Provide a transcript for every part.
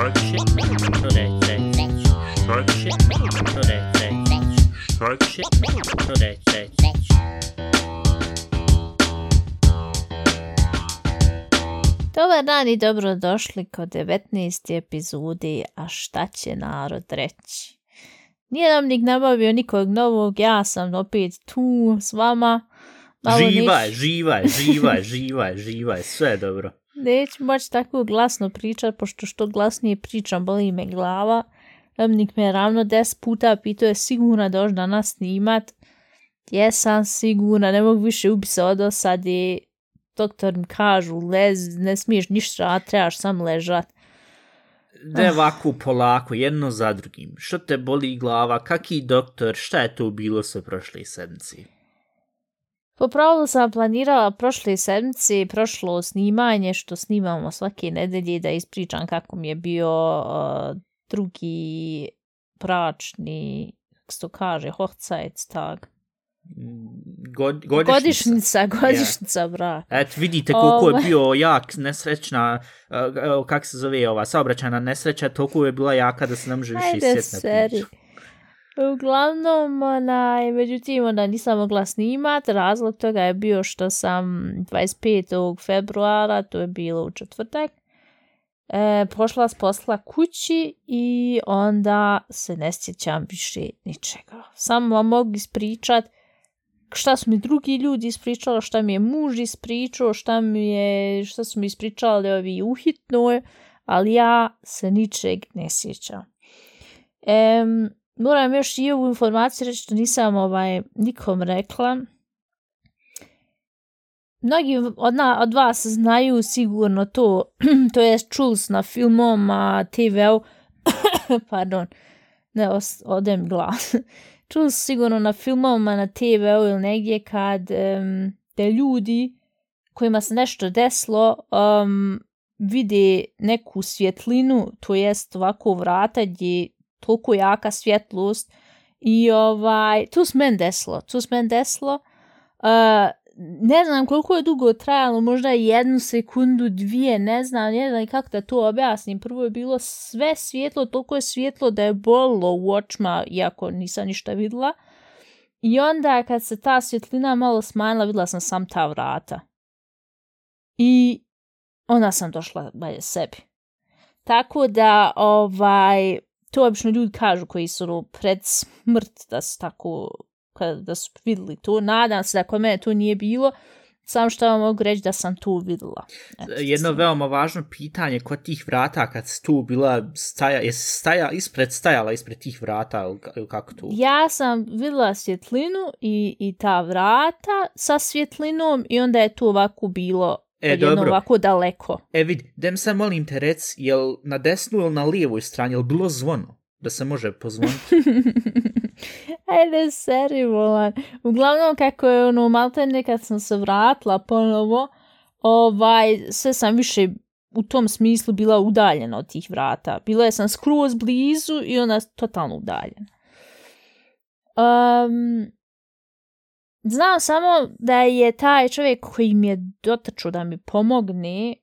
Dobar dan i dobrodošli kod 19. epizodi A šta će narod reći? Nije nam nik nabavio nikog novog, ja sam opet tu s vama. Malo živa je, živa je, živa je, živa je, sve dobro. Neću moći tako glasno pričat, pošto što glasnije pričam, boli me glava. Lemnik me ravno des puta pitao je sigurna da još danas snimat. Jesam sigurna, ne mogu više ubisa od osade. Doktor mi kažu, lez, ne smiješ ništa, a trebaš sam ležat. Da je ovako polako, jedno za drugim. Što te boli glava, kaki doktor, šta je to bilo sa prošle sedmice? Po pravilu sam planirala prošle sedmice, prošlo snimanje što snimamo svake nedelje da ispričam kako mi je bio uh, drugi bračni, kako se to kaže, hohcajt, tak. Mm, god, godišnica. godišnica, godišnica, yeah. bra. Et, vidite koliko je ovaj. bio jak nesrećna, uh, kak se zove ova, saobraćana nesreća, toliko je bila jaka da se nam živiš i sjetna priča. Uglavnom, onaj, međutim, onda nisam mogla snimat, razlog toga je bio što sam 25. februara, to je bilo u četvrtak, e, pošla s posla kući i onda se ne sjećam više ničega. Samo vam mogu ispričat šta su mi drugi ljudi ispričali, šta mi je muž ispričao, šta, mi je, šta su mi ispričali ovi uhitnoj, ali ja se ničeg ne sjećam. Ehm moram još i ovu informaciju reći što nisam ovaj, nikom rekla. Mnogi od, na, od vas znaju sigurno to, to je čuli su na filmoma, TV-u, pardon, ne, os, odem glas. čuli su sigurno na filmoma, na TV-u ili negdje kad um, te ljudi kojima se nešto desilo um, vide neku svjetlinu, to jest ovako vrata gdje toliko jaka svjetlost i ovaj, tu se meni desilo, tu se meni desilo. Uh, ne znam koliko je dugo trajalo, možda jednu sekundu, dvije, ne znam, ne znam kako da to objasnim. Prvo je bilo sve svjetlo, toliko je svjetlo da je bolilo u očima, iako nisam ništa vidjela. I onda kad se ta svjetlina malo smanjila, vidjela sam sam ta vrata. I onda sam došla dalje sebi. Tako da, ovaj, to obično ljudi kažu koji su no, pred smrt da su tako da su vidjeli to. Nadam se da kod mene to nije bilo, sam što vam mogu reći da sam tu vidjela. Jedno sam. veoma važno pitanje kod tih vrata kad si tu bila, staja, je staja, ispred stajala ispred tih vrata ili kako tu? Ja sam vidjela svjetlinu i, i ta vrata sa svjetlinom i onda je tu ovako bilo E, jedno dobro. ovako daleko. E, vidi, dem sam molim te rec, jel na desnu ili na lijevoj strani, jel bilo zvono? Da se može pozvoniti. Ajde, seri, volan. Uglavnom, kako je ono, malte nekad sam se vratila ponovo, ovaj, sve sam više u tom smislu bila udaljena od tih vrata. Bila je sam skroz blizu i ona totalno udaljena. Um, Znam samo da je taj čovjek koji mi je dotaču da mi pomogni,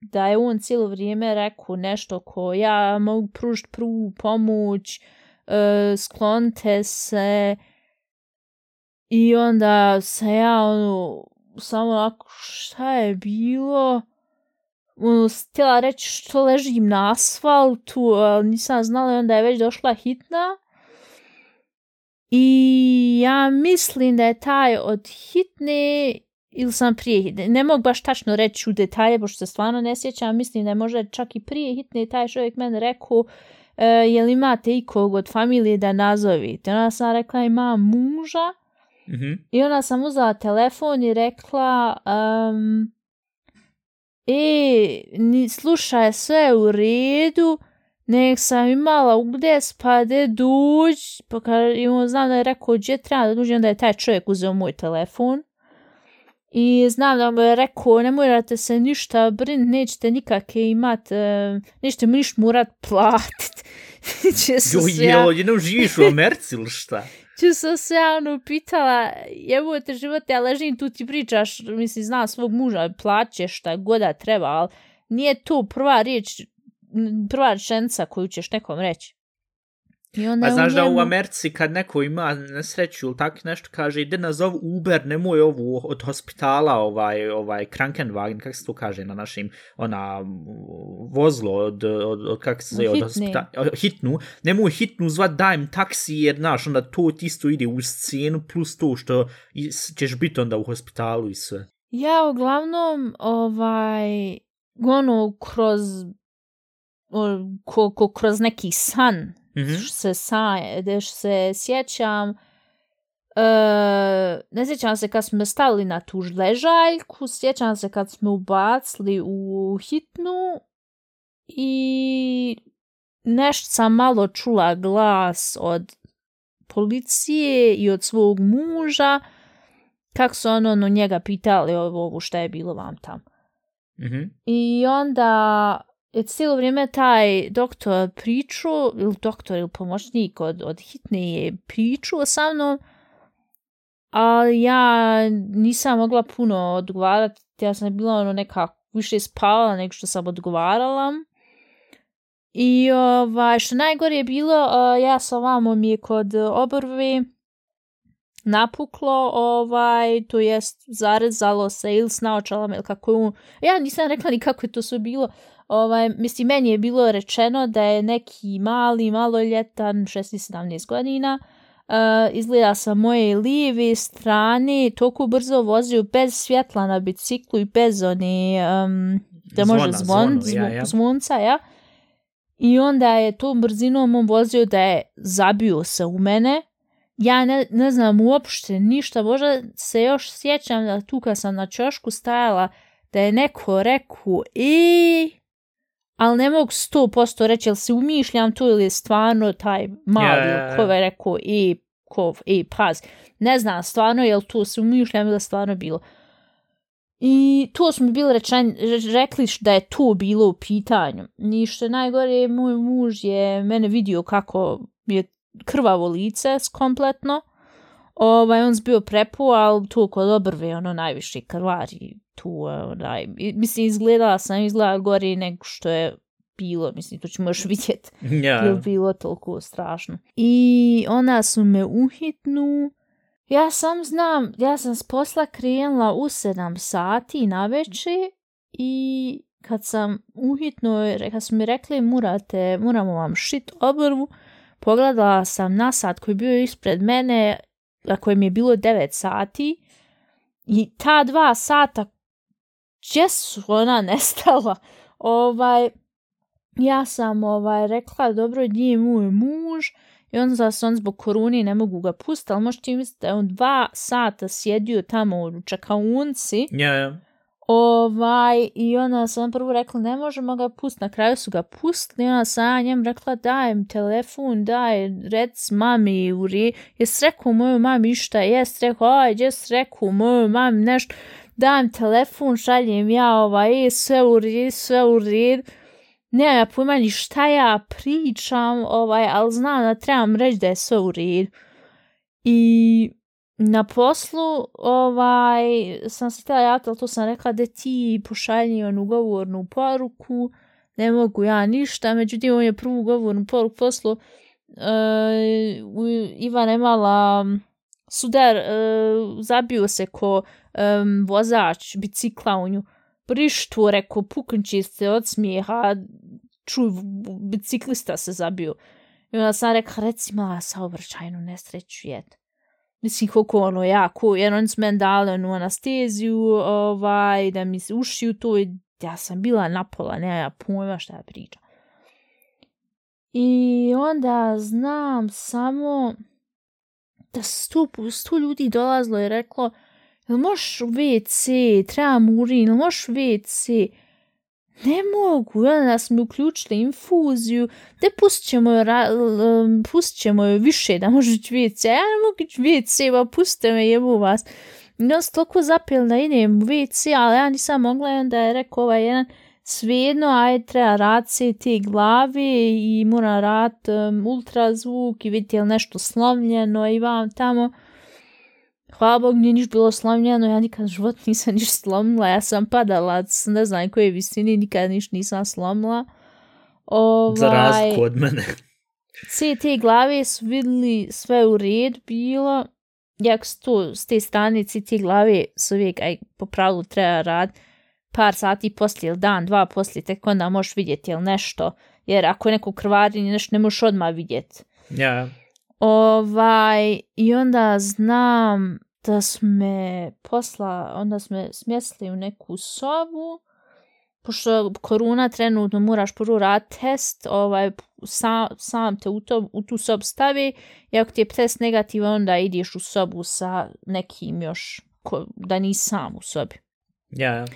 da je on cijelo vrijeme rekao nešto ko ja mogu pružiti prvu pomoć, uh, sklonite se i onda se ja ono, samo onako šta je bilo, ono, htjela reći što ležim na asfaltu, ali nisam znala i onda je već došla hitna. I ja mislim da je taj od hitne ili sam prije hitne. Ne mogu baš tačno reći u detalje, pošto se stvarno ne sjećam. Mislim da je možda čak i prije hitne taj čovjek mene rekao e, je li imate ikog od familije da nazovite. Ona sam rekla ima muža mm -hmm. i ona sam uzela telefon i rekla um, e, ni, slušaj, sve je u redu nek sam imala u gde spade duđ, pa kada imam znam da je rekao gdje treba da duđe, onda je taj čovjek uzeo moj telefon. I znam da mu je rekao, ne morate se ništa brin, nećete nikakve imat, e, nećete mu niš morat platit. jo, jelo, ja... jednom živiš u Americi ili šta? Ču sam se ja ono pitala, jebo te živote, ja ležim tu ti pričaš, mislim, znam svog muža, plaćeš šta god da treba, ali nije to prva riječ prva rečenca koju ćeš nekom reći. I onda A pa znaš njemu... da u Americi kad neko ima nesreću ili tako nešto kaže ide na zov Uber, nemoj ovu od hospitala ovaj, ovaj Krankenwagen, kak se to kaže na našim ona vozlo od, od, od kak se zove od hospitala, hitnu, nemoj hitnu zvat dajem taksi jer znaš onda to isto ide u scenu plus to što ćeš biti onda u hospitalu i sve. Ja uglavnom ovaj ono kroz ko, ko kroz neki san mm -hmm. se sa, deš se sjećam uh, ne sjećam se kad smo stavili na tu ležaljku sjećam se kad smo ubacili u hitnu i nešto sam malo čula glas od policije i od svog muža kako su ono, ono njega pitali ovo, ovo šta je bilo vam tam mm -hmm. i onda cijelo vrijeme taj doktor pričao, ili doktor ili pomoćnik od, od hitne je pričao sa mnom, ali ja nisam mogla puno odgovarati, ja sam bila ono nekako više spavala nego što sam odgovarala. I ovaj, što najgore je bilo, ja sa vamo mi je kod obrve napuklo, ovaj, to jest zarezalo se ili snaočala me, ili kako je on... Ja nisam rekla ni kako je to sve bilo. Uh, Ovaj, mislim, meni je bilo rečeno da je neki mali, maloljetan, 16-17 godina, Uh, izgleda sa moje lijeve strane, toliko brzo vozio bez svjetla na biciklu i bez one, um, da može zvona, zvon, zvonu, ja, zvonca, ja. I onda je tom brzinom on vozio da je zabio se u mene. Ja ne, ne znam uopšte ništa, možda se još sjećam da tu kad sam na čošku stajala, da je neko rekao, i e, ali ne mogu sto posto reći li se umišljam tu ili je stvarno taj mali yeah, yeah, yeah. kove rekao i e, kov i e, paz. Ne znam stvarno je li tu se umišljam ili je stvarno bilo. I to smo bili rečen, rekli da je to bilo u pitanju. Ništa najgore, moj muž je mene vidio kako je krvavo lice kompletno. Mm. Ovaj, on zbio prepu, ali tu kod obrve, ono, najviše krvari tu, onaj, mislim, izgledala sam, izgledala gori nego što je bilo, mislim, to ćemo još vidjet. Ja. Yeah. Bilo, bilo toliko strašno. I ona su me uhitnu, ja sam znam, ja sam s posla krenula u 7 sati na veče i kad sam uhitnu, kad su mi rekli, morate, moramo vam šit obrvu, Pogledala sam na sat koji je bio ispred mene, na kojem je bilo 9 sati i ta dva sata gdje su ona nestala? Ovaj, ja sam ovaj, rekla, dobro, nije moj muž i on za on zbog koruni ne mogu ga pustiti, ali možete misliti da je on dva sata sjedio tamo u čakaunci. Ja, yeah. ja. Ovaj, I ona sam prvo rekla, ne možemo ga pustiti, na kraju su ga pustili, ona sam ja njem rekla, dajem telefon, daj, rec mami, uri, jes rekao moju mami išta, jes rekao, aj, jes rekao moju mami nešto, dajem telefon, šaljem ja ovaj, sve uri, sve uri, ne, ja pojma ni šta ja pričam, ovaj, ali znam da trebam reći da je sve uri. I na poslu ovaj, sam se htjela javiti, ali to sam rekla da ti pošalji on ugovornu poruku, ne mogu ja ništa, međutim on je prvu ugovornu poruku poslu. Eh, e, Ivan je mala mm, sudar, e, eh, zabio se ko e, vozač bicikla u nju. Prištu, rekao, puknući se od smijeha, čuj, biciklista se zabio. I onda sam rekla, recimo, saobraćajnu nesreću, jedno mislim koliko ono ja, ko, jer oni su meni dali onu anesteziju, ovaj, da mi se uši u to, ja sam bila napola, ne, ja pojma šta ja pričam. I onda znam samo da sto, sto ljudi dolazilo i reklo, ili možeš u WC, trebam urin, ili možeš u WC, ne mogu, ja da smo uključili infuziju, da pustit ćemo, ra, um, pustit ćemo joj više da može ići WC, ja ne mogu ići WC, ba, pustite me, jebu vas. I on se toliko zapijel da idem u WC, ali ja nisam mogla i onda je rekao ovaj jedan, svejedno, aj treba rad se ti glavi i mora rad um, ultrazvuk i vidjeti je li nešto slomljeno i vam tamo hvala Bog, nije niš bilo slomljeno, ja nikad život nisam niš slomila, ja sam padala, ne znam koje visine, nikad niš nisam slomila. Ovaj, Za razliku od mene. Sve te glave su vidjeli sve u red bilo, jak su to s te strane, sve te glave su uvijek, aj, po pravilu treba rad, par sati poslije ili dan, dva poslije, tek onda možeš vidjeti ili nešto, jer ako je neko krvarinje, nešto ne možeš odmah vidjeti. Ja, yeah. Ovaj, i onda znam, onda sme posla, onda sme smjestili u neku sobu, pošto koruna trenutno moraš prvo rad test, ovaj, sam, sam te u, to, u tu sob stavi i ako ti je test negativan, onda ideš u sobu sa nekim još, ko, da nisi sam u sobi. Ja, yeah. ja.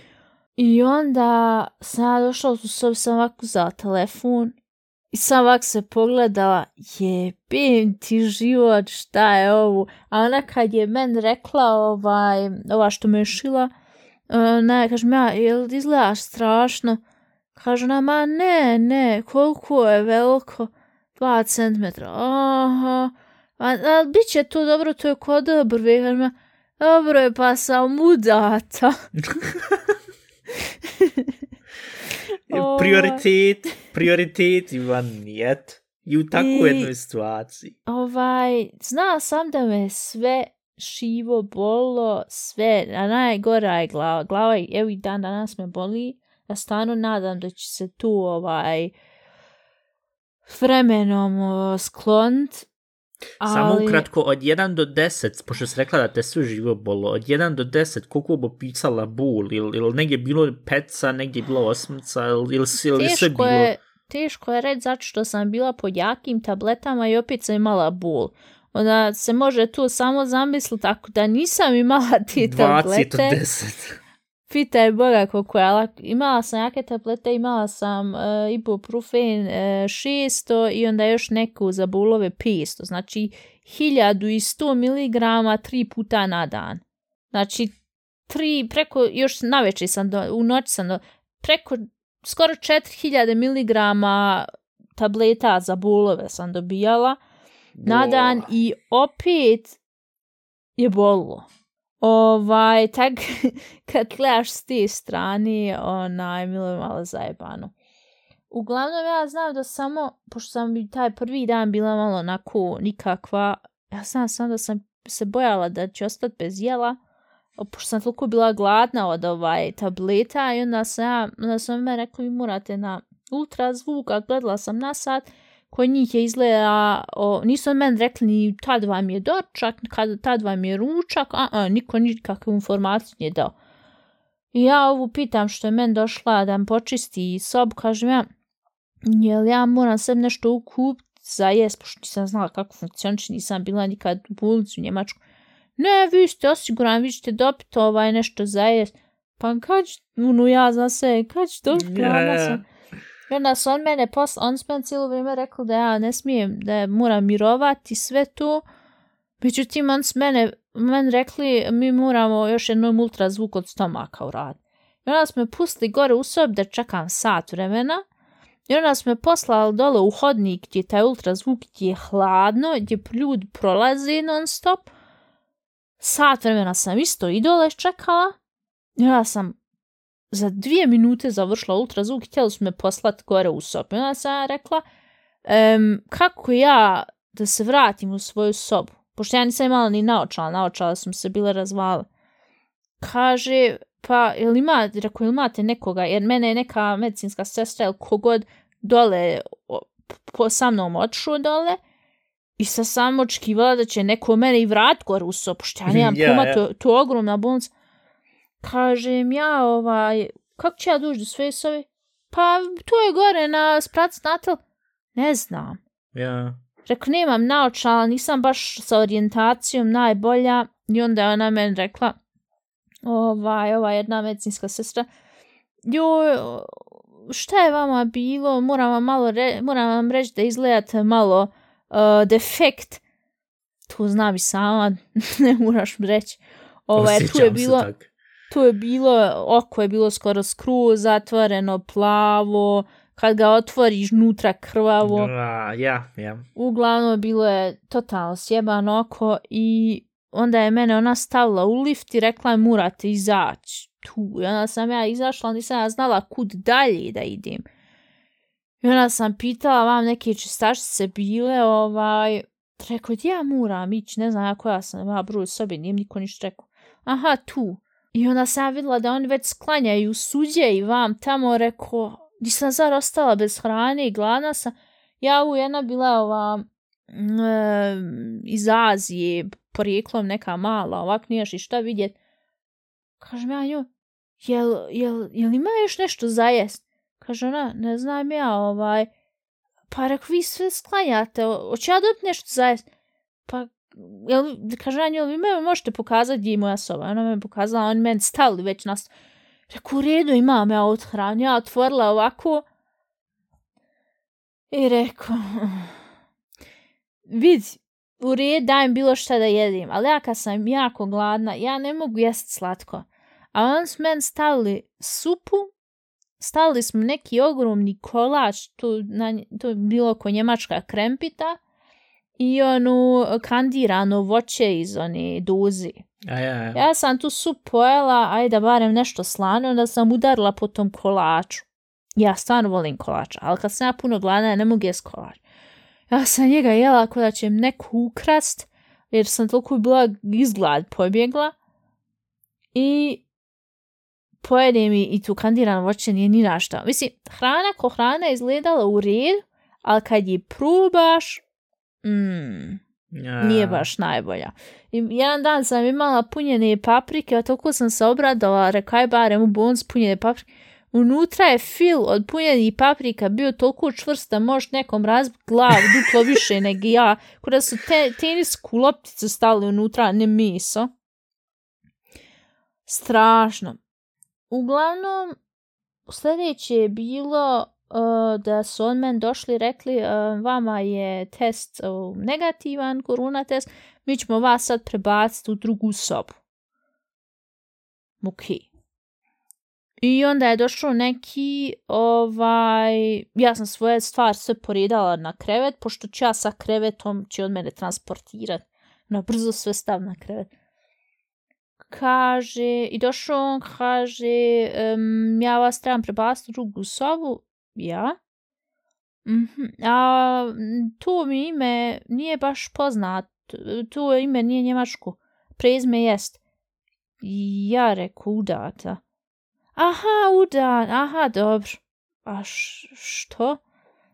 I onda sam ja došla u sobu, sam ovako za telefon I sam ovak se pogledala, jebim ti život, šta je ovo? A ona kad je men rekla ovaj, ova što me šila, ona uh, kaže, ja, jel izgledaš strašno? Kaže ona, ma ne, ne, koliko je veliko? 2 cm, aha, a, a bit će to dobro, to je kod obrve, kaže ma, dobro je, pa sam mudata. Prioritet. Ovaj prioritetima, nijet. I u takvoj jednoj situaciji. Ovaj, znao sam da me sve šivo bolo, sve, a najgora je glava. Glava je, evo i dan danas me boli, ja stvarno nadam da će se tu ovaj vremenom uh, sklont, Ali... Samo ukratko, od 1 do 10, pošto si rekla da te sve živo bolo, od 1 do 10, koliko bi pisala bul? Ili il negdje bilo peca, negdje bilo osmica, ili il, il, il sve bilo... Je, teško je reći zato što sam bila pod jakim tabletama i opet sam imala bul. Onda se može tu samo zamisliti, tako da nisam imala ti tablete... 20 do 10. Pita je boga koliko je Imala sam jake tablete, imala sam uh, ibuprofen uh, e, 600 i onda još neku za bolove 500. Znači, 1100 mg tri puta na dan. Znači, tri, preko, još na večer sam, do, u noć sam, do, preko skoro 4000 mg tableta za bolove sam dobijala na dan i opet je bolilo ovaj, tak, kad gledaš s ti strani, onaj, milo je malo zajebano. Uglavnom, ja znam da samo, pošto sam taj prvi dan bila malo onako nikakva, ja znam sam da sam se bojala da ću ostati bez jela, pošto sam toliko bila gladna od ovaj tableta i onda sam, onda sam me rekla vi morate na ultrazvuk, a gledala sam na sat, kod njih je izgleda, o, nisu od mene rekli ni tad vam je dočak, kad, tad vam je ručak, a, a niko nikakve informacije nije dao. I ja ovu pitam što je men došla da mi počisti sob, kažem ja, jel ja moram sve nešto ukupiti za jes, pošto nisam znala kako funkcioniš, nisam bila nikad u ulicu u Njemačku. Ne, vi ste osiguran, vi ćete dopiti ovaj nešto za jes. Pa kad ću, ono ja za se, kad ću dobiti, yeah. ja sam... I onda se on mene post, on se mene cijelo vrijeme rekao da ja ne smijem, da ja moram mirovati sve to. Međutim, on s mene, men rekli, mi moramo još jednom ultrazvuk od stomaka uraditi. I onda smo pustili gore u sob da čekam sat vremena. I onda smo poslali dole u hodnik gdje je taj ultrazvuk gdje je hladno, gdje ljudi prolaze non stop. Sat vremena sam isto i dole čekala. I onda sam za dvije minute završila ultrazvuk i htjeli su me poslati gore u sobu. Ona sam ja rekla, um, kako ja da se vratim u svoju sobu? Pošto ja nisam imala ni naočala, naočala sam se bile razvala. Kaže, pa, jel ima, rekao, jel imate nekoga? Jer mene je neka medicinska sestra, jel kogod dole, o, po, sa mnom odšao dole, I sam sam očekivala da će neko mene i vrat gore u sobu, što ja nemam yeah, kuma, yeah. to, to je ogromna bolnica. Kažem ja ovaj, kako ću ja doći do svoje sobe? Pa tu je gore na sprat natal. Ne znam. Ja. Yeah. Rekla, nemam naoča, ali nisam baš sa orijentacijom najbolja. I onda je ona meni rekla, ovaj, ova jedna medicinska sestra, joj, šta je vama bilo, moram vam, malo re, moram vam reći da izgledate malo uh, defekt. Tu znam i sama, ne moraš mi reći. Ovaj, Osjećam tu je bilo, se tako. Tu je bilo, oko je bilo skoro skruo, zatvoreno, plavo, kad ga otvoriš, nutra krvavo. Ja, uh, yeah, ja. Yeah. Uglavnom, bilo je totalno sjeban oko i onda je mene ona stavila u lift i rekla je, morate izaći tu. I onda sam ja izašla, nisam ja znala kud dalje da idem. I onda sam pitala, vam neke čistašice bile, ovaj, rekao, ja moram ići, ne znam ja koja sam, ja broj sobi, nijem niko ništa rekao. Aha, tu. I onda sam vidjela da oni već sklanjaju suđe i vam tamo rekao, di sam zar ostala bez hrane i gladna sam. Ja u jedna bila ova m, mm, e, iz Azije, porijeklom neka mala, ovak nije i šta vidjet. Kažem ja nju, jel, jel, jel ima još nešto za jest? Kaže ona, ne znam ja, ovaj, pa rekao, vi sve sklanjate, hoće ja dobiti nešto za jest? Pa jel, kaže na vi me možete pokazati gdje je moja soba. Ona me pokazala, on men stal već nas. Rekao, u redu imam ja od hranu. Ja otvorila ovako. I rekao, vidi, u redu dajem bilo šta da jedim. Ali ja kad sam jako gladna, ja ne mogu jesti slatko. A on su men stavili supu, stavili smo neki ogromni kolač, to, na, to je bilo ko njemačka krempita, i onu kandirano voće iz one duzi. A ja, ja. ja sam tu su pojela, ajde barem nešto slano, onda sam udarila po tom kolaču. Ja stvarno volim kolač, ali kad sam ja puno gladna, ja ne mogu jest kolač. Ja sam njega jela ako da će im neku ukrast, jer sam toliko bila izglad pobjegla. I pojedem i, i tu kandirano voće nije ni našta. Mislim, hrana ko hrana izgledala u red, ali kad je probaš, Mm. Yeah. Nije baš najbolja. I jedan dan sam imala punjene paprike, a toliko sam se obradala, rekao je barem u bonus punjene paprike. Unutra je fil od punjenih paprika bio toliko čvrst da možeš nekom razbiti glav duplo više nego ja. Kada su te, tenis kuloptice stali unutra, ne miso. Strašno. Uglavnom, sljedeće je bilo Uh, da su od men došli rekli uh, vama je test uh, negativan, korona test, mi ćemo vas sad prebaciti u drugu sobu. Ok. I onda je došao neki, ovaj, ja sam svoje stvari sve poredala na krevet, pošto ću ja sa krevetom će od mene transportirati na brzo sve stav na krevet. Kaže, i došao on, kaže, um, ja vas trebam prebaciti u drugu sobu, ja. Mm -hmm. A tu mi ime nije baš poznat. Tu ime nije njemačko. Prezme jest. Jarek Udata. Aha, Udan. Aha, dobro. A što?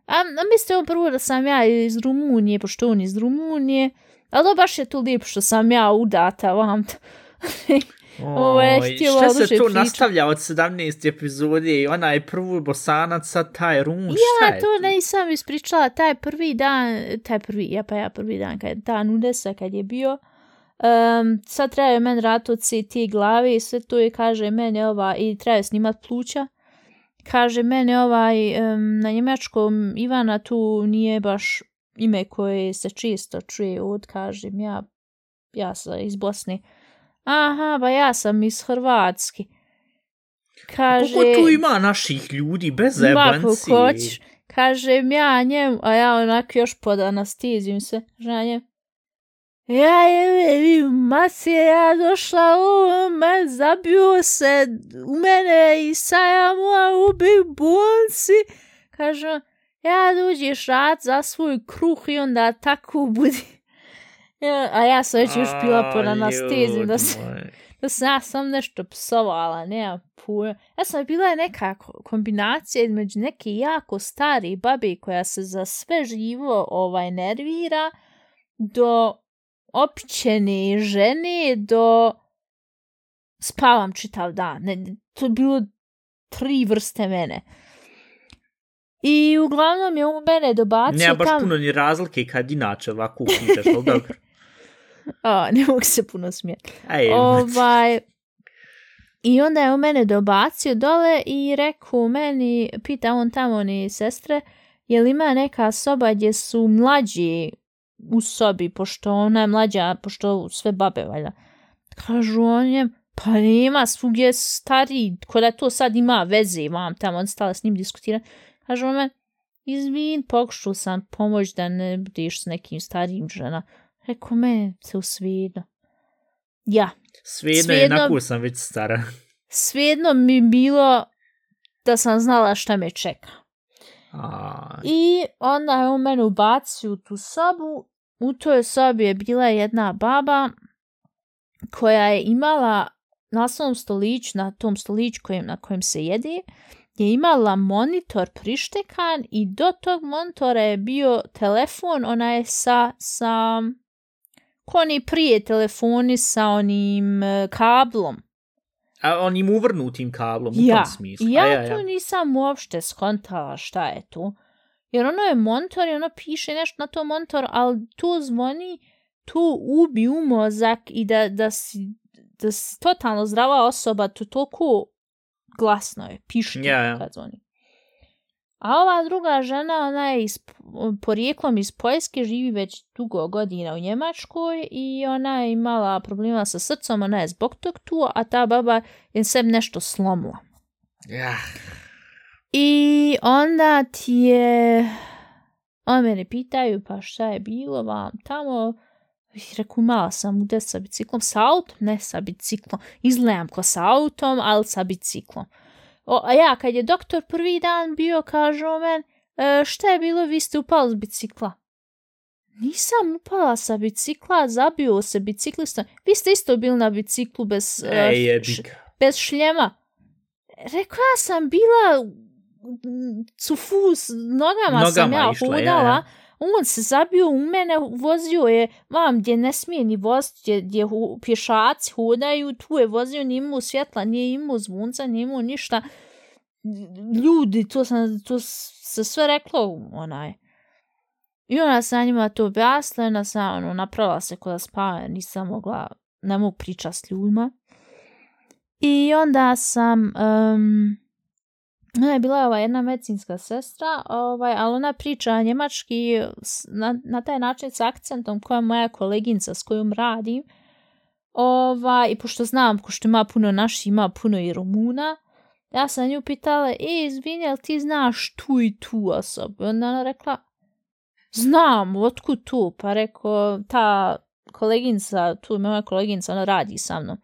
A, a mislite on prvo da sam ja iz Rumunije, pošto on iz Rumunije. Ali baš je tu lijepo što sam ja Udata vam. Ove, šta se tu priču. nastavlja od 17. epizodi i ona je prvu bosanaca, taj run, ja, šta je? Ja to ne sam ispričala, taj prvi dan, taj prvi, ja pa ja prvi dan, kad, dan udesa kad je bio, um, sad treba je men ratuci ti glavi i sve to i kaže meni ova i treba je snimat pluća. Kaže meni ovaj um, na njemačkom Ivana tu nije baš ime koje se čisto čuje od, kažem ja, ja sam iz Bosne aha, ba ja sam iz Hrvatske. Kaže, A kako tu ima naših ljudi, bez pa ebanci? Ma, kako kažem ja njem, a ja onak još pod anastizijom se, žanjem. Ja je vi masije, ja došla u me, zabio se u mene i sa ja mola ubi bolci. Kažem, ja dođeš rad za svoj kruh i onda tako budi a ja sam već još pila po anestezi da se... Da sam ja sam nešto psovala, ne, puno. Ja sam bila neka kombinacija između neke jako stare babi koja se za sve živo ovaj nervira do općene žene do spavam čitav dan. Ne, to je bilo tri vrste mene. I uglavnom je u mene dobacio tam... Nema baš tam... puno ni razlike kad inače ovako upišeš, ali dobro. A, ne mogu se puno smijeti. Ajde. Ovaj, I onda je u mene dobacio dole i rekao meni, pita on tamo ni sestre, je li ima neka soba gdje su mlađi u sobi, pošto ona je mlađa, pošto sve babe valja. Kažu on je, pa nema, svug je stari, ko da to sad ima veze, imam tamo, on stala s njim diskutira. Kažu on me, izvin, pokušao sam pomoć da ne budeš s nekim starijim žena. Rekao, me se usvidno. Ja. Svijedno, svijedno je, jednako sam već stara. Svijedno mi bilo da sam znala šta me čeka. Aj. I onda je u mene ubacio u tu sobu. U toj sobi je bila jedna baba koja je imala na svom stoliću, na tom stoliću kojim, na kojem se jede, je imala monitor prištekan i do tog monitora je bio telefon, ona je sa, sa ko ni prije telefoni sa onim e, kablom. A onim uvrnutim kablom ja. u tom smislu. Ja, ja, tu nisam uopšte skontala šta je tu. Jer ono je monitor i ono piše nešto na to monitor, ali tu zvoni, tu ubi u mozak i da, da, si, da si totalno zdrava osoba, to toliko glasno je, piše ja, ja. kad zvoni. A ova druga žena, ona je iz, porijeklom iz Poljske, živi već dugo godina u Njemačkoj i ona je imala problema sa srcom, ona je zbog tog tu, a ta baba je sve nešto slomila. Ja. Ah. I onda ti je... Oni mene pitaju, pa šta je bilo vam tamo? I reku, mala sam gde sa biciklom, sa autom? Ne, sa biciklom. Izgledam ko sa autom, ali sa biciklom. O, a ja, kad je doktor prvi dan bio, kažu men, e, šta je bilo, vi ste upali s bicikla. Nisam upala sa bicikla, zabio se biciklista. Vi ste isto bili na biciklu bez, Ej, e, š, bez šljema. Rekao, ja sam bila cufu s nogama, nogama sam ja išla, hudala. Ja on se zabio u mene, vozio je vam gdje ne smije ni voziti, gdje, gdje hu, pješaci hodaju, tu je vozio, nije imao svjetla, nije imao zvunca, nije imao ništa. Ljudi, to sam, to se sve reklo, onaj. I ona sa njima to objasla, ona sa, ono, napravila se kod spava, nisam mogla, ne mogu pričati s ljudima. I onda sam... Um, Ona je bila ova jedna medicinska sestra, ovaj, ali ona priča njemački na, na taj način s akcentom koja je moja koleginca s kojom radim. Ovaj, I pošto znam, pošto ima puno naši, ima puno i Rumuna, ja sam nju pitala, e, izvinja, ti znaš tu i tu osobu? Onda ona rekla, znam, otkud tu? Pa rekao, ta koleginca, tu ima moja koleginca, ona radi sa mnom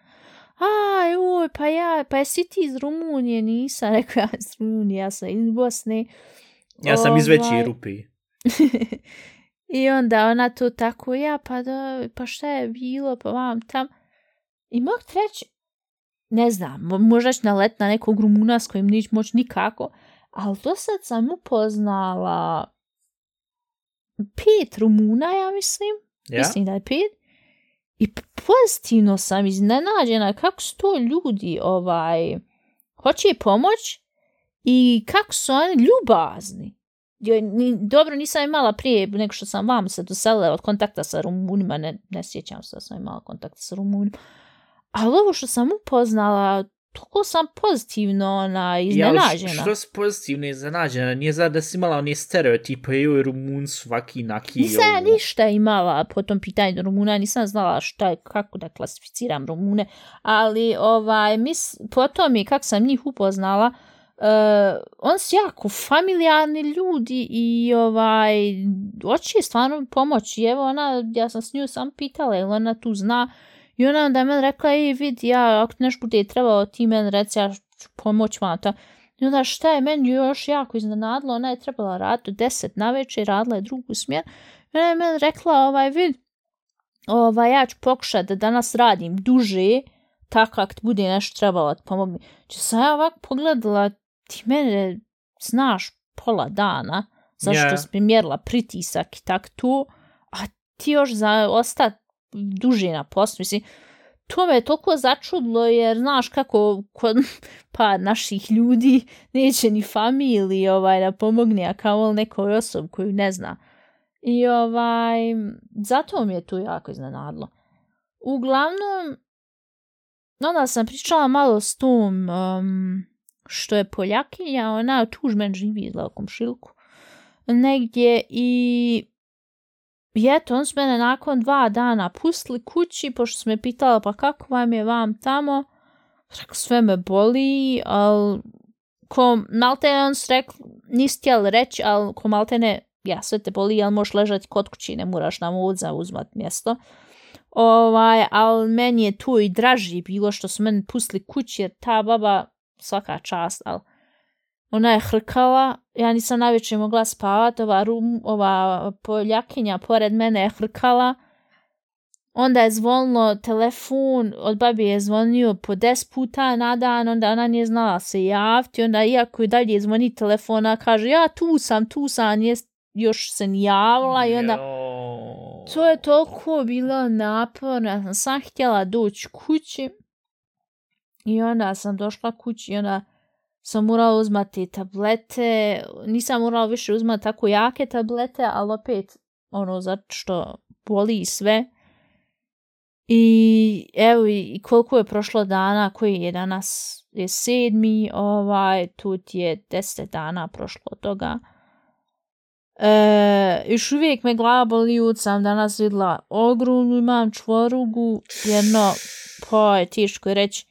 aj, oj, pa ja, pa jesi ti iz Rumunije, nisam, rekao ja iz Rumunije, ja sam iz Bosne. Ja sam iz veći ovaj. rupi. I onda ona tu tako, ja, pa da, pa šta je bilo, pa vam tam. I mog treći, ne znam, možda ću nalet na nekog Rumuna s kojim neću moći nikako, ali to sad sam upoznala pet Rumuna, ja mislim. Ja? Mislim da je pet. I pozitivno sam iznenađena kako su to ljudi ovaj, hoće pomoć i kako su oni ljubazni. Jo, ni, dobro, nisam imala prije nego što sam vam se doselila od kontakta sa Rumunima, ne, ne sjećam se da sam imala kontakta sa Rumunima. Ali ovo što sam upoznala, toliko sam pozitivno ona, iznenađena. Ja, što si pozitivno iznenađena? Nije zada da si imala one stereotipe, joj, Rumun svaki naki. Nisam ja ono. ništa imala po tom pitanju Rumuna, nisam znala šta je, kako da klasificiram Rumune, ali ovaj, mis, po tom i kako sam njih upoznala, uh, eh, on su jako familijarni ljudi i ovaj, hoće stvarno pomoći. Evo ona, ja sam s nju sam pitala, ili ona tu zna, uh, I ona onda je meni rekla, ej, vidi, ja, ako neš bude trebao, ti meni reci, ja ću pomoć vam to. I onda šta je meni još jako iznenadilo, ona je trebala raditi u deset na večer, radila je drugu smjer. I ona je meni rekla, ovaj, vidi, ovaj, ja ću pokušati da danas radim duže, tako ako ti bude nešto trebalo, da pomogni. Če znači, sam ja ovako pogledala, ti mene znaš pola dana, zašto yeah. si mi mjerila pritisak i tak tu, a ti još za ostat duže na poslu, mislim, to me je toliko začudlo jer znaš kako kod pa naših ljudi neće ni familiji ovaj, da pomogne, a kao nekoj osob koju ne zna. I ovaj, zato mi je to jako iznenadlo. Uglavnom, onda sam pričala malo s tom um, što je Poljakinja, ona tuž men živi izgleda u komšilku. Negdje i I eto, on su mene nakon dva dana pustili kući, pošto su me pitala, pa kako vam je vam tamo? Rekli, sve me boli, ali ko malte ne, on su rekli, nisi htjeli reći, ali ko malte ne, ja, sve te boli, ali možeš ležati kod kući, ne moraš nam za uzmat mjesto. Ovaj, ali meni je tu i draži bilo što su mene pustili kući, jer ta baba, svaka čast, ali Ona je hrkala, ja nisam na večer mogla spavat, ova, rum, ova poljakinja pored mene je hrkala. Onda je zvonilo telefon, od babi je zvonio po des puta na dan, onda ona nije znala se javiti, onda iako i dalje zvoni telefona, kaže ja tu sam, tu sam, nije, još se ni javila i onda... To je toliko bilo naporno, ja sam sam htjela doći kući i onda sam došla kući i onda sam morala uzmati tablete, nisam morala više uzmati tako jake tablete, ali opet, ono, zato što boli i sve. I evo, i koliko je prošlo dana, koji je danas, je sedmi, ovaj, tu je deset dana prošlo od toga. E, još uvijek me glava boli, ut sam danas vidjela ogromnu, imam čvorugu, jedno, pa je tiško je reći,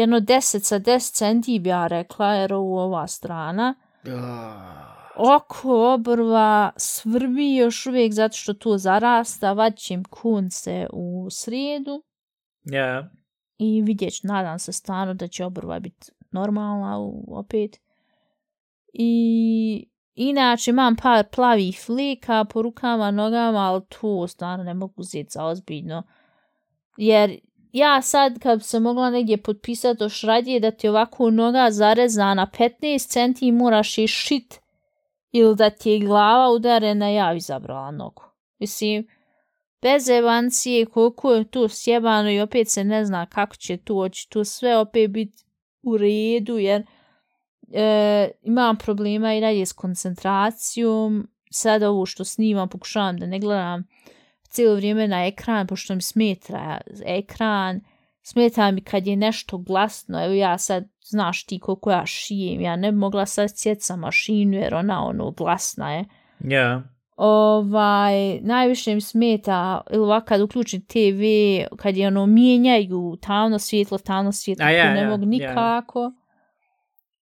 jedno 10 sa 10 centi bi ja rekla, jer u ova strana. Oko obrva svrbi još uvijek zato što tu zarasta, vaćim kunce u srijedu. Ja. Yeah. I vidjet ću, nadam se stvarno da će obrva biti normalna u, opet. I inače imam par plavih flika po rukama, nogama, ali tu stvarno ne mogu uzeti za ozbiljno. Jer ja sad kad bi se mogla negdje potpisati oš radije da ti ovako noga zareza na 15 centi i moraš je šit ili da ti je glava udarena, ja bi zabrala nogu. Mislim, bez evancije koliko je tu sjebano i opet se ne zna kako će tu oći, tu sve opet biti u redu jer e, imam problema i dalje s koncentracijom, sad ovo što snimam pokušavam da ne gledam uh, cijelo vrijeme na ekran, pošto mi smetra ekran, smeta mi kad je nešto glasno, evo ja sad, znaš ti koliko ja šijem, ja ne mogla sad sjeti sa mašinu, jer ona ono glasna je. Ja. Yeah. Ovaj, najviše mi smeta, ili ovak kad uključim TV, kad je ono mijenjaju tamno svjetlo, tamno svjetlo, A, ja, ne ja, mogu nikako. Ja.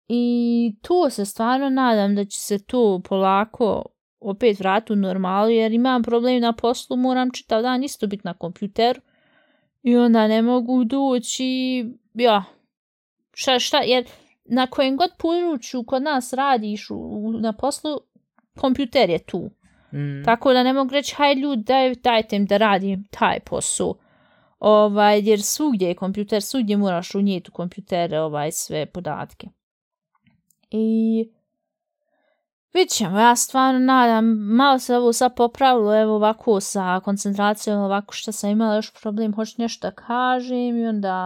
I to se stvarno nadam da će se to polako opet vrati u normalu jer imam problem na poslu, moram čitav dan isto biti na kompjuteru i onda ne mogu doći, ja, šta, šta, jer na kojem god području kod nas radiš u, u, na poslu, kompjuter je tu. Mm. Tako da ne mogu reći, haj ljud, daj, dajte im da radim taj posao. Ovaj, jer svugdje je kompjuter, svugdje moraš unijeti u kompjutere ovaj, sve podatke. I... E, Vidjet ćemo, ja stvarno nadam, malo se ovo sad popravilo, evo ovako sa koncentracijom, ovako što sam imala još problem, hoću nešto da kažem i onda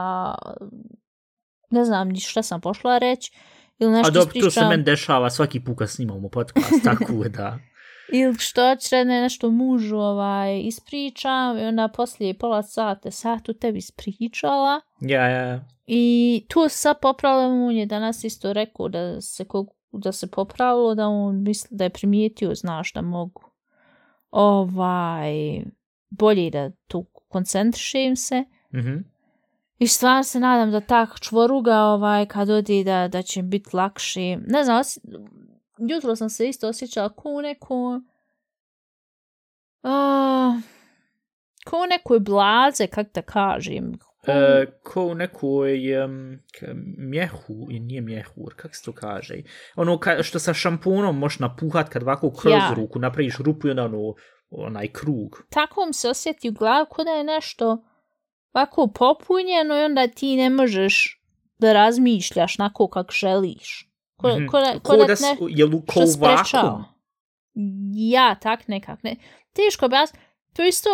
ne znam ni što sam pošla reći. Ili nešto A dobro, to se meni dešava, svaki puka snimamo podcast, tako da. ili što će ne, nešto mužu ovaj, ispričam i onda poslije pola sata satu tebi ispričala. Ja, ja, ja. I tu sa popravljamo, on je danas isto rekao da se koliko da se popravilo, da on misli da je primijetio, znaš, da mogu ovaj, bolje da tu koncentrišem se. Mhm. Mm I stvarno se nadam da ta čvoruga ovaj, kad odi da, da će biti lakši. Ne znam, osje... jutro sam se isto osjećala ko u neko... Uh, ko u nekoj blaze, kak da kažem, Eh, ko u nekoj um, mjehu, nije mjehur, kak se to kaže, ono ka, što sa šampunom možeš napuhat kad ovako kroz ja. ruku napraviš rupu i onda ono, onaj krug. Tako vam se osjeti u glavu kod je nešto ovako popunjeno i onda ti ne možeš da razmišljaš nako kak želiš. Ko, mm -hmm. je li ko Ja, tak nekak. Ne. Teško bi To isto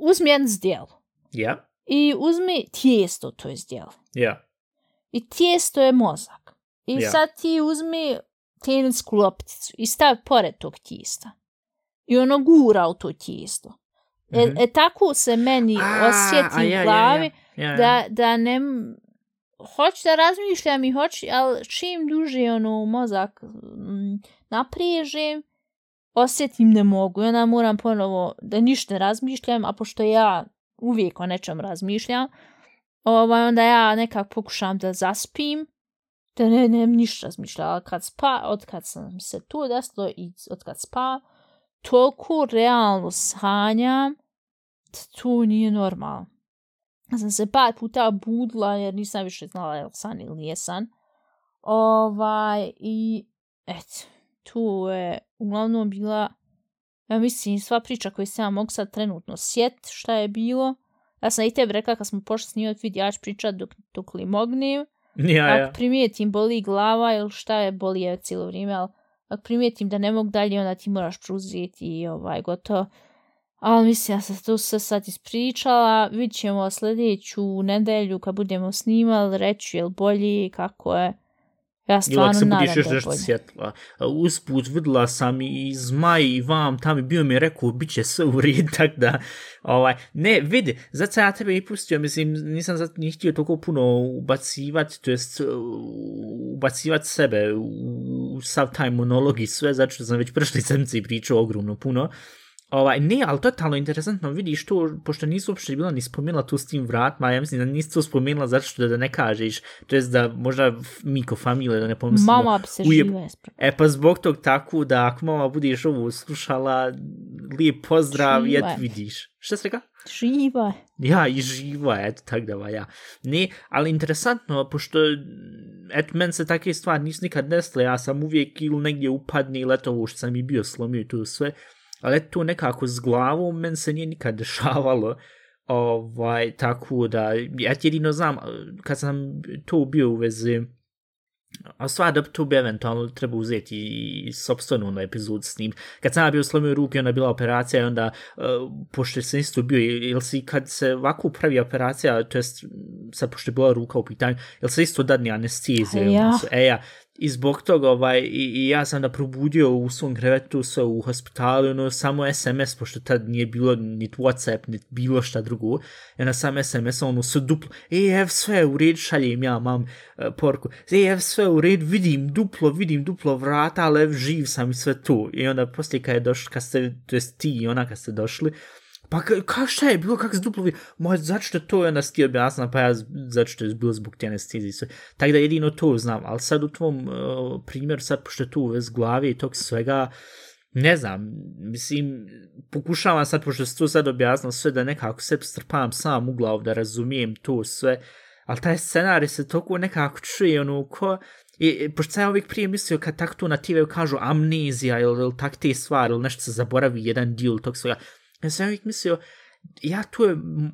uzmi jedan zdjel. Ja. Yeah i uzmi tijesto to izdjeli. Ja. Yeah. I tijesto je mozak. I yeah. sad ti uzmi tenisku lopticu i stavi pored tog tijesta. I ono gura u to tijesto. Mm -hmm. e, mhm. e tako se meni a, osjeti a, ja, u glavi ja, ja, ja. Ja, da, ja. da ne... Hoću da razmišljam i hoću, ali čim duže ono mozak mm, napriježem, osjetim ne mogu. I onda moram ponovo da ništa ne razmišljam, a pošto ja uvijek o nečem razmišljam. Ovo, ovaj, onda ja nekak pokušam da zaspim, da ne, ne, ništa razmišljala. Kad spa, od kad sam se tu desilo i od kad spa, toliko realno sanjam, da to nije normalno. Ja sam se par puta budila jer nisam više znala je li san ili nije san. Ovaj, i eto, tu je uglavnom bila Ja mislim, sva priča koju se ja mogu sad trenutno sjet šta je bilo. Ja sam i te rekla kad smo pošli snimati vidi, ja ću pričat dok, dok li mognim. Ja, ja. Ako primijetim boli glava ili šta je boli je cijelo vrijeme, ali ako primijetim da ne mogu dalje, onda ti moraš pruziti i ovaj, gotovo. Ali mislim, ja sam to sve sad ispričala. Vidjet ćemo sljedeću nedelju kad budemo snimali, reći je li bolji, kako je. Ja stvarno nadam da je bolje. I uvijek se budiš još sjetila. Usput vidla sam i zmaj i vam, tam i bio mi je rekao, bit će sve u red, tak da. Ovaj, ne, vidi, zato sam ja tebe i pustio, mislim, nisam zato ni htio toliko puno ubacivati, to jest e, ubacivati sebe u, u sav taj monolog i sve, zato što sam već prošli sedmice i pričao ogromno puno. Uh, Ovaj, ne, ali totalno interesantno, vidiš to, pošto nisu uopšte bila ni spomenula tu s tim vratima, ja mislim da nisu to spomenula zato što da, da ne kažeš, to jest da možda mi ko familije da ne pomislimo. Mama bi se uje... E pa zbog tog tako da ako mama budeš ovo slušala, lijep pozdrav, ja vidiš. Šta se Živa. Ja, i živa, eto, tak da va, ja. Ne, ali interesantno, pošto, eto, men se takve stvari nisu nikad nesle, ja sam uvijek ili negdje upadni, ili eto, što sam i bio slomio i to sve ali to nekako s glavom men se nije nikad dešavalo ovaj, tako da ja ti jedino znam kad sam to bio u vezi a sva da to bi eventualno treba uzeti i sobstveno na epizod s njim. Kad sam bio slomio ruke, onda je bila operacija i onda, uh, pošto se isto bio, ili si kad se ovako pravi operacija, to jest sad pošto je bila ruka u pitanju, ili se isto dadni anestezije? Ja. E ja, I zbog toga, ovaj, i, i ja sam da probudio u svom krevetu sa u hospitalu, ono, samo SMS, pošto tad nije bilo ni Whatsapp, ni bilo šta drugo, je na sam SMS, ono, sa duplo, e, ev, sve u red, šaljem ja, mam e, porku, e, ev, sve u red, vidim duplo, vidim duplo vrata, ali ev, živ sam i sve tu. I onda poslije kad je došli, kad ste, to jest ti i ona kad ste došli, uh, Pa ka, ka šta je bilo, kak se duplo vidio? Moj, začto to je ona ski objasna, pa ja začto je bilo zbog te anestezije. Tako da jedino to znam, ali sad u tvom uh, primjer, sad pošto tu uvez glavi i tog svega, ne znam, mislim, pokušavam sad, pošto se to sad objasnilo sve, da nekako se strpam sam u glavu, da razumijem to sve, ali taj scenarij se toliko nekako čuje, ono, ko, I, pošto sam ja uvijek prije mislio kad tak tu na TV kažu amnezija ili, ili tak te stvari ili nešto se zaboravi jedan dio ili tog svega, Ja sam uvijek mislio, ja tu je,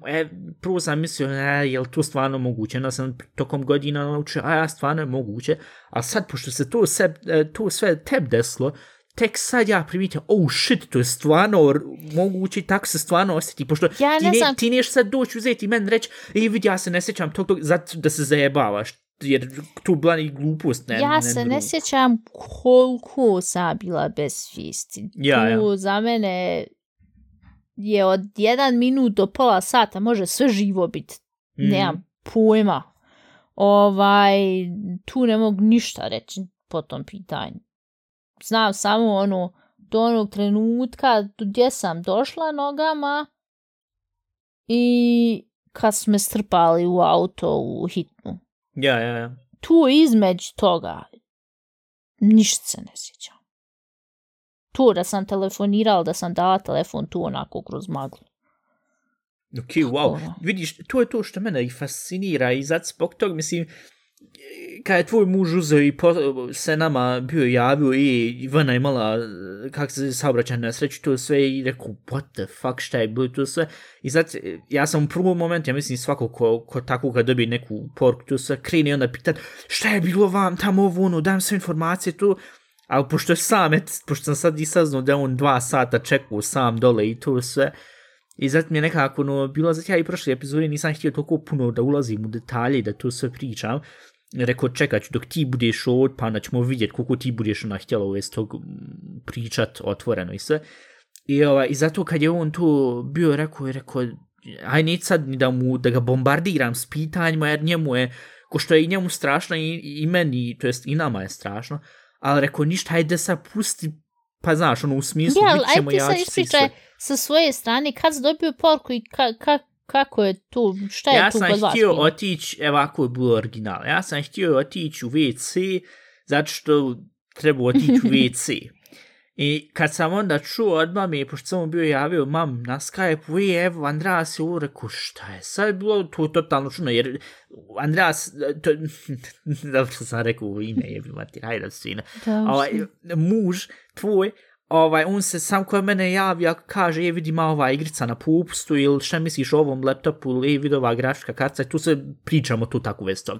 e, prvo sam mislio, e, je li to stvarno moguće? Ja sam tokom godina naučio, a ja stvarno je moguće. A sad, pošto se to, se, e, to sve teb desilo, tek sad ja primitim, oh shit, to je stvarno moguće, tako se stvarno osjeti, pošto ja ne ti, ne, sam... ti neš sad doći uzeti i meni reći, e, vidi, ja se ne sjećam tog, tog, zato da se zajebavaš, jer tu blani glupost. Ne, ja ne, se ne, ne sjećam koliko sam bila bez svisti. Ja, tu ja. za mene je od jedan minut do pola sata, može sve živo biti. Mm. Nemam pojma. Ovaj, tu ne mogu ništa reći po tom pitanju. Znam samo ono, do onog trenutka gdje sam došla nogama i kad su me strpali u auto u hitnu. Ja, ja, ja. Tu između toga ništa se ne sjećam to da sam telefonirala, da sam dala telefon tu onako kroz maglu. Ok, wow. Ono. Vidiš, to je to što mene i fascinira i zato spog toga, mislim, kada je tvoj muž uzeo i po, se nama bio javio i vana imala kak se saobraća na sreću to sve i rekao what the fuck šta je bilo to sve i sad ja sam u prvom momentu ja mislim svako ko, ko tako kad dobije neku porku to sve krene i onda pitat šta je bilo vam tamo ovo ono dajem sve informacije to Ali pošto je sam, et, pošto sam sad i saznao da on dva sata čekao sam dole i to sve, i zato mi je nekako, no, bilo zato ja i prošle epizode nisam htio toliko puno da ulazim u detalje, da to sve pričam, rekao čekat ću dok ti budeš od, pa onda ćemo vidjet koliko ti budeš ona htjela ove s tog pričat otvoreno i sve. I, ovaj, I zato kad je on to bio, rekao je, rekao, aj neć sad da, mu, da ga bombardiram s pitanjima, jer njemu je, ko što je i njemu strašno i, i meni, to jest i nama je strašno, ali rekao, ništa, hajde sa pusti, pa znaš, ono, u smislu, ja, bit ćemo jači. Ajde ti sad ispričaj sa svoje strane, kad si dobio porku i ka, ka, kako je tu, šta je ja tu kod vas? Ja sam htio otići, evako je bilo original, ja sam htio otići u WC, zato što treba otići u WC. I kad sam onda čuo od mami, pošto sam mu bio javio, mam, na Skype-u, i evo, Andreas je ureku, šta je, sad je bilo to totalno čuno, jer Andreas, to, dobro sam rekao ime, je bi mati, hajda svina, ovaj, muž tvoj, ovaj, on se sam koje mene javio, kaže, je vidi ma ova igrica na pupstu, ili šta misliš o ovom laptopu, ili vidi ova grafička karta, tu se pričamo tu tako vestom.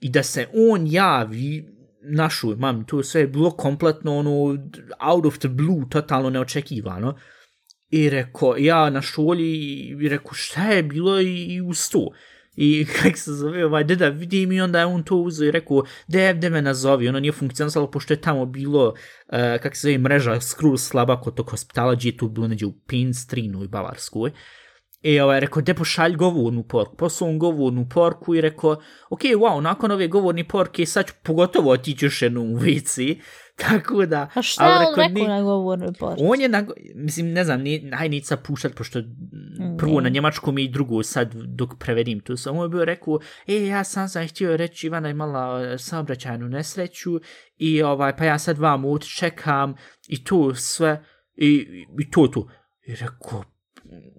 I da se on javi, našu mam tu sve je bilo kompletno ono out of the blue totalno neočekivano i reko ja na šoli i reko šta je bilo i, i u sto i kak se zove ovaj deda vidim i onda je on to uzeo i reko de de me nazovi ono nije funkcionisalo pošto je tamo bilo uh, kak se zove mreža skru slaba kod tog hospitala gdje je tu bilo neđe u Pinstrinu i Bavarskoj uh, I e, ovaj, rekao, de pošalj govornu porku. Poslao on govornu porku i rekao, ok, wow, nakon ove govorni porke sad ću pogotovo otići još jednom u WC. Tako da... A šta je on rekao, rekao ni... na govornoj porci? On je na... Mislim, ne znam, ni, aj nica pušat, pošto mm, prvo ne. na njemačkom i drugo sad dok prevedim to. Samo je bio rekao, e, ja sam sam htio reći, Ivana je imala e, saobraćajnu nesreću i ovaj, pa ja sad vam čekam i to sve i, i to tu. I rekao,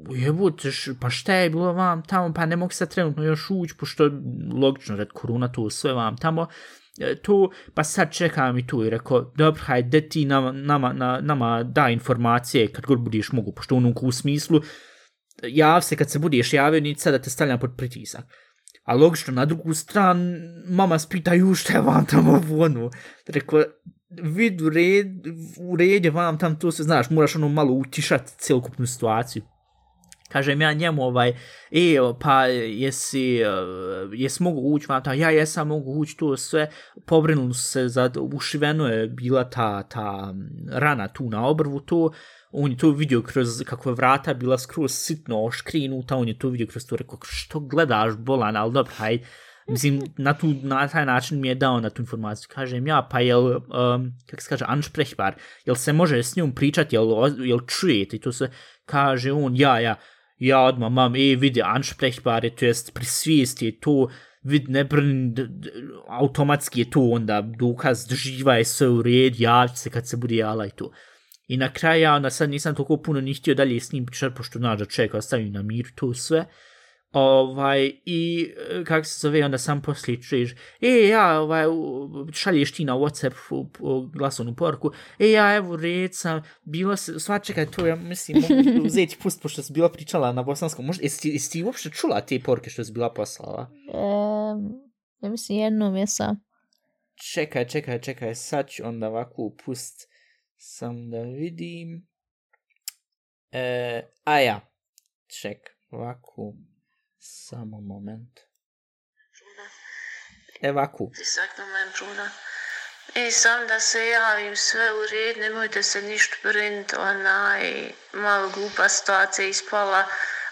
ujebote, pa šta je bilo vam tamo, pa ne mogu sad trenutno još ući, pošto logično, red koruna tu sve vam tamo, e, tu, pa sad čekam i tu i rekao, dobro, hajde, de ti nama, nama, nama da informacije kad god budiš mogu, pošto unuk u smislu, jav se kad se budiš javio, nic sada te stavljam pod pritisak. A logično, na drugu stran, mama spitaju šta je vam tamo vonu. Ono? Rekao, vid u red, u red je vam tam to se, znaš, moraš ono malo utišati celokupnu situaciju. Kažem ja njemu ovaj, e, pa jesi, eh, jesi mogu ući, ma ta, ja jesam mogu ući tu sve, pobrinu se, za, ušiveno je bila ta, ta mm, rana tu na obrvu tu, on je to vidio kroz kako je vrata bila skroz sitno oškrinuta, on je to vidio kroz to, rekao, što gledaš, bolan, ali dobro, hajde, Mislim, na, tu, na taj način mi je dao na tu informaciju. Kažem ja, pa jel, um, kak se kaže, ansprechbar, jel se može s njom pričati, jel, jel čujete i to se kaže on, ja, ja, uh, ja odmah mam i e, vidi ansprechbare, to jest pri svijesti je to, vid ne brin, automatski je to onda dukaz, živa je sve u red, javit se kad se bude jala i to. I na kraju ja onda sad nisam toliko puno ni htio dalje s njim pričati, pošto nađa čeka, ostavim na miru to sve. Uh, ovaj, i e, kak se zove, onda sam posličiš, e, ja, ovaj, šalješ ti na Whatsapp u, u glasovnu porku, e, ja, evo, reca, bilo se, sva čekaj, to ja, mislim, mogu uzeti pust, pošto si bila pričala na bosanskom, možda, jesi, jesi ti uopšte čula te porke što si bila poslala? Um, ja mislim, jedno mjesa. Čekaj, čekaj, čekaj, sad ću onda ovako pust sam da vidim. E, a ja, ček, ovako, Samo moment. Evaku. Exacto, mojem čuda. I sam da se javim sve u red, nemojte se ništa brint, onaj, malo glupa situacija ispala,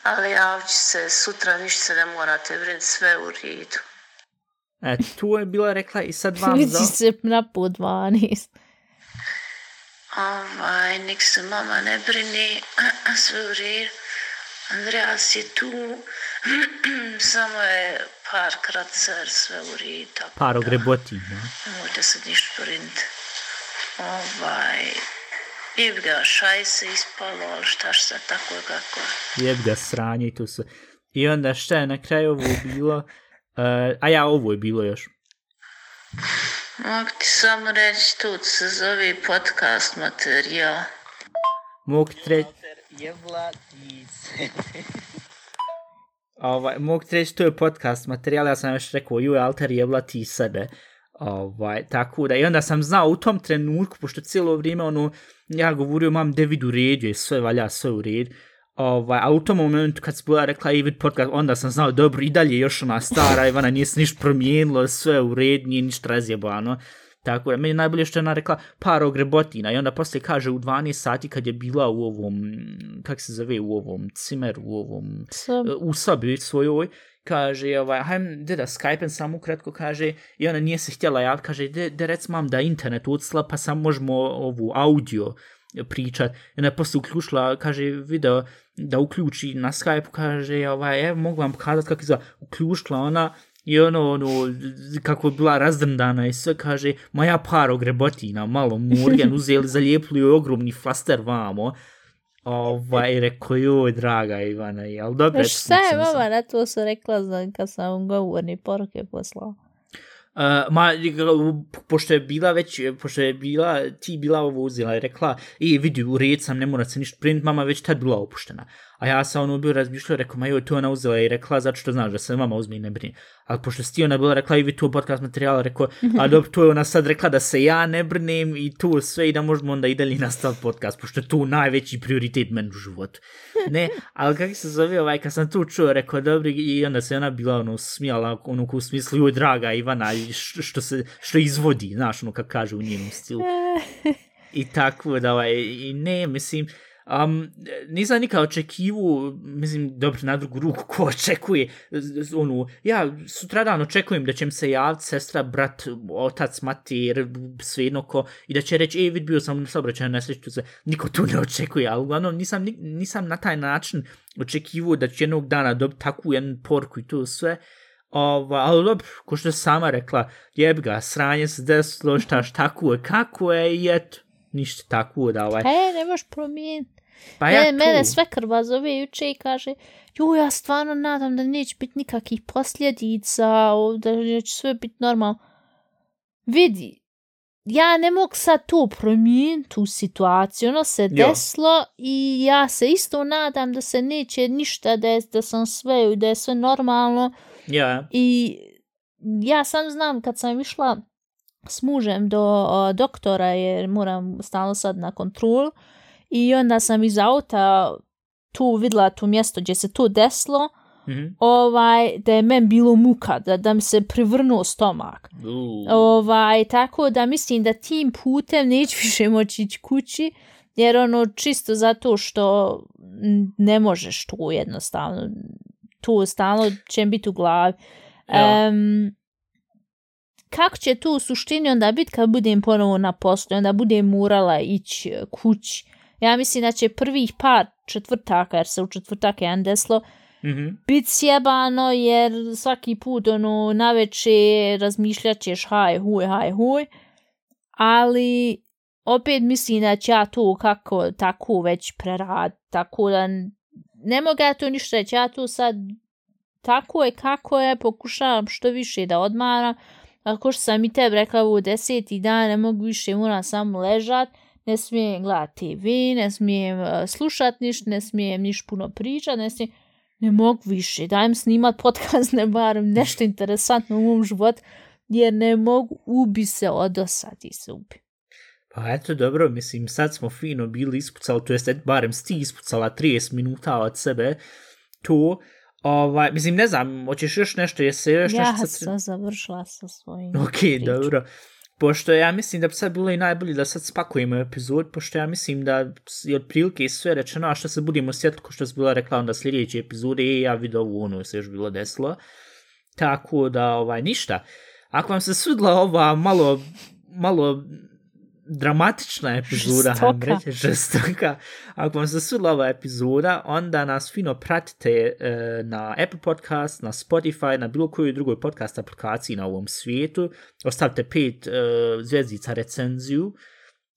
ali javći se sutra ništa se ne morate brint, sve u redu. E, tu je bila rekla i sad vam za... se na po 12. Ovaj, nek se mama ne brini, sve u redu. Andreas je tu, samo je par kracer, sve u rita. Par ogreboti, da. Nemojte sad ništa print. Ovaj, jeb ga šaj se ispalo, ali šta šta, tako je kako. Jeb ga sranje i tu se. I onda šta je na kraju ovo bilo? Uh, a ja ovo je bilo još. Mogu ti samo reći, tu se zove podcast materijal. Mogu treći jebla dice. ovaj, mogu ti reći, to je podcast materijal, ja sam još rekao, ju, alter jebla ti sebe. Ovaj, tako da, i onda sam znao u tom trenutku, pošto cijelo vrijeme, ono, ja govorio, mam David u redu, je sve valja, sve u red. Ovaj, a u tom momentu kad se bila rekla Ivid podcast, onda sam znao, dobro, i dalje još ona stara, Ivana, nije se ništa promijenilo, sve u red, nije ništa razjebano tako je, meni najbolje što je ona rekla par ogrebotina i onda poslije kaže u 12 sati kad je bila u ovom, kak se zove, u ovom cimeru, u ovom, Sam. u sobi svojoj, kaže, ovaj, hajde de da skypen samo ukratko, kaže, i ona nije se htjela javiti, kaže, de, de rec mam da internet odsla, pa sam možemo ovu audio pričat, i ona je poslije uključila, kaže, video da uključi na Skype, kaže, ovaj, evo, mogu vam pokazati kako je uključila ona, I ono, ono, kako je bila razdrndana i sve kaže, ma ja par ogrebotina, malo murjan, uzeli, zalijepili joj ogromni flaster vamo. Ovaj, e. rekao, joj, draga Ivana, jel dobro? E, šta je mama na to se rekla za kad sam govorni poruke poslao? Uh, ma, pošto je bila već, pošto je bila, ti bila ovo uzela i rekla, i vidi, u red sam, ne mora se ništa print, mama već tad bila opuštena. A ja sam ono bio razmišljao, rekao, ma joj, to ona uzela i rekla, zato što znaš da se vama uzmi i ne brini. Ali pošto si ti ona bila rekla, i vi tu podcast materijal, rekao, a dobro, to je ona sad rekla da se ja ne brinim i tu sve i da možemo onda i dalje nastav podcast, pošto je tu najveći prioritet men u životu. Ne, ali kak se zove ovaj, kad sam tu čuo, rekao, dobro, i onda se ona bila ono smijala, ono u smislu, joj, draga Ivana, što se, što izvodi, znaš, ono kako kaže u njenom stilu. I tako, da ovaj, i ne, mislim, Um, nisam nikad očekivu, mislim, dobro, na drugu ruku, ko očekuje, onu, ja sutradan očekujem da će se javiti sestra, brat, otac, mater, sve ko, i da će reći, ej, vid bio sam na sobraćaju, ne sreću se, niko tu ne očekuje, ali uglavnom nisam, nisam na taj način očekivu da će jednog dana dobiti takvu jednu porku i to sve, Ova, ali dobro, ko što sama rekla, jeb ga, sranje se desilo, šta tako je, kako je, i eto, ništa tako da ovaj... E, nemaš promijen. Pa ja mene, tu. Mene sve krba zove juče i kaže, ju, ja stvarno nadam da neće biti nikakih posljedica, da neće sve biti normalno. Vidi, ja ne mogu sad to promijeniti tu situaciju, ono se jo. desilo i ja se isto nadam da se neće ništa desiti, da sam sve i da je sve normalno. Ja. I ja sam znam kad sam išla s mužem do o, doktora jer moram stalno sad na kontrol i onda sam iz auta tu vidla tu mjesto gdje se to desilo mm -hmm. ovaj da je men bilo muka da, da mi se privrnuo stomak Ooh. ovaj tako da mislim da tim putem neću više moći ići kući jer ono čisto zato što ne možeš tu jednostavno tu stalno će biti u glavi ja. um, kako će tu u suštini onda biti kad budem ponovo na poslu, onda budem morala ići e, kući. Ja mislim da će prvih par četvrtaka, jer se u četvrtake jedan deslo, mm -hmm. bit sjebano jer svaki put ono, na veće razmišljat ćeš haj, huj, haj, huj. Ali opet mislim da će ja to kako tako već prerad, tako da ne mogu ja to ništa reći. Ja to sad tako je kako je, pokušavam što više da odmaram. Ako što sam i tebi rekla u deseti dan, ne mogu više, moram samo ležat, ne smijem gledat TV, ne smijem e, slušat niš, ne smijem niš puno pričat, ne smijem, ne mogu više, dajem snimat podcast, ne barem nešto interesantno u mom životu, jer ne mogu, ubi se od osad i se ubi. Pa eto dobro, mislim, sad smo fino bili ispucali, to jest barem si ispucala 30 minuta od sebe, to... Tu Ovaj, mislim, ne znam, hoćeš još nešto, jesi još ja nešto? Ja sam završila sa svojim Ok, priču. dobro. Pošto ja mislim da bi sad bilo i najbolje da sad spakujemo epizod, pošto ja mislim da je od prilike sve rečeno, a što se budimo sjetiti, ko što se bila rekla onda sljedeći epizod, i e, ja vidio ovu ono, se još bilo desilo. Tako da, ovaj, ništa. Ako vam se sudla ova malo, malo dramatična epizura, žestoka. žestoka. Ako vam se sudila ova epizura, onda nas fino pratite e, na Apple Podcast, na Spotify, na bilo kojoj drugoj podcast aplikaciji na ovom svijetu. Ostavite pet e, zvezdica recenziju,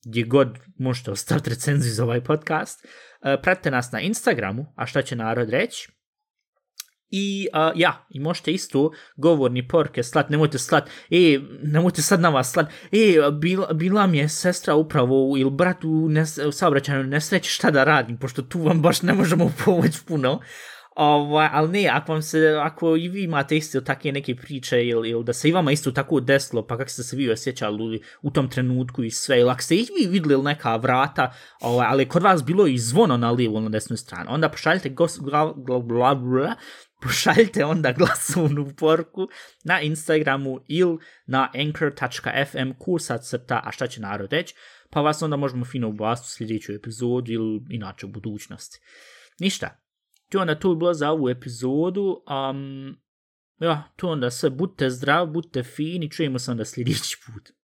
gdje god možete ostaviti recenziju za ovaj podcast. E, pratite nas na Instagramu, a šta će narod reći? i uh, ja, i možete isto govorni porke slat, nemojte slat, e, nemojte sad na vas slat, e, bila, bila mi je sestra upravo ili brat u, nes, u saobraćanju nesreći šta da radim, pošto tu vam baš ne možemo pomoći puno. Ovo, ovaj, ali ne, ako vam se, ako i vi imate isto takve neke priče ili, ili da se i vama isto tako desilo, pa kako ste se vi osjećali u tom trenutku i sve, ili ako ste i vi vidjeli neka vrata, ovo, ovaj, ali kod vas bilo i zvono na lijevu na desnu stranu, onda pošaljite gos, gla, gla, gla, gla, pošaljite onda glasovnu porku na Instagramu il na anchor.fm kursa crta, a šta će narod reći, pa vas onda možemo fino ubast u sljedeću epizodu ili inače u budućnosti. Ništa. To onda to je bilo za ovu epizodu. Um, ja, to onda sve. Budite zdrav, budite fini, čujemo se onda sljedeći put.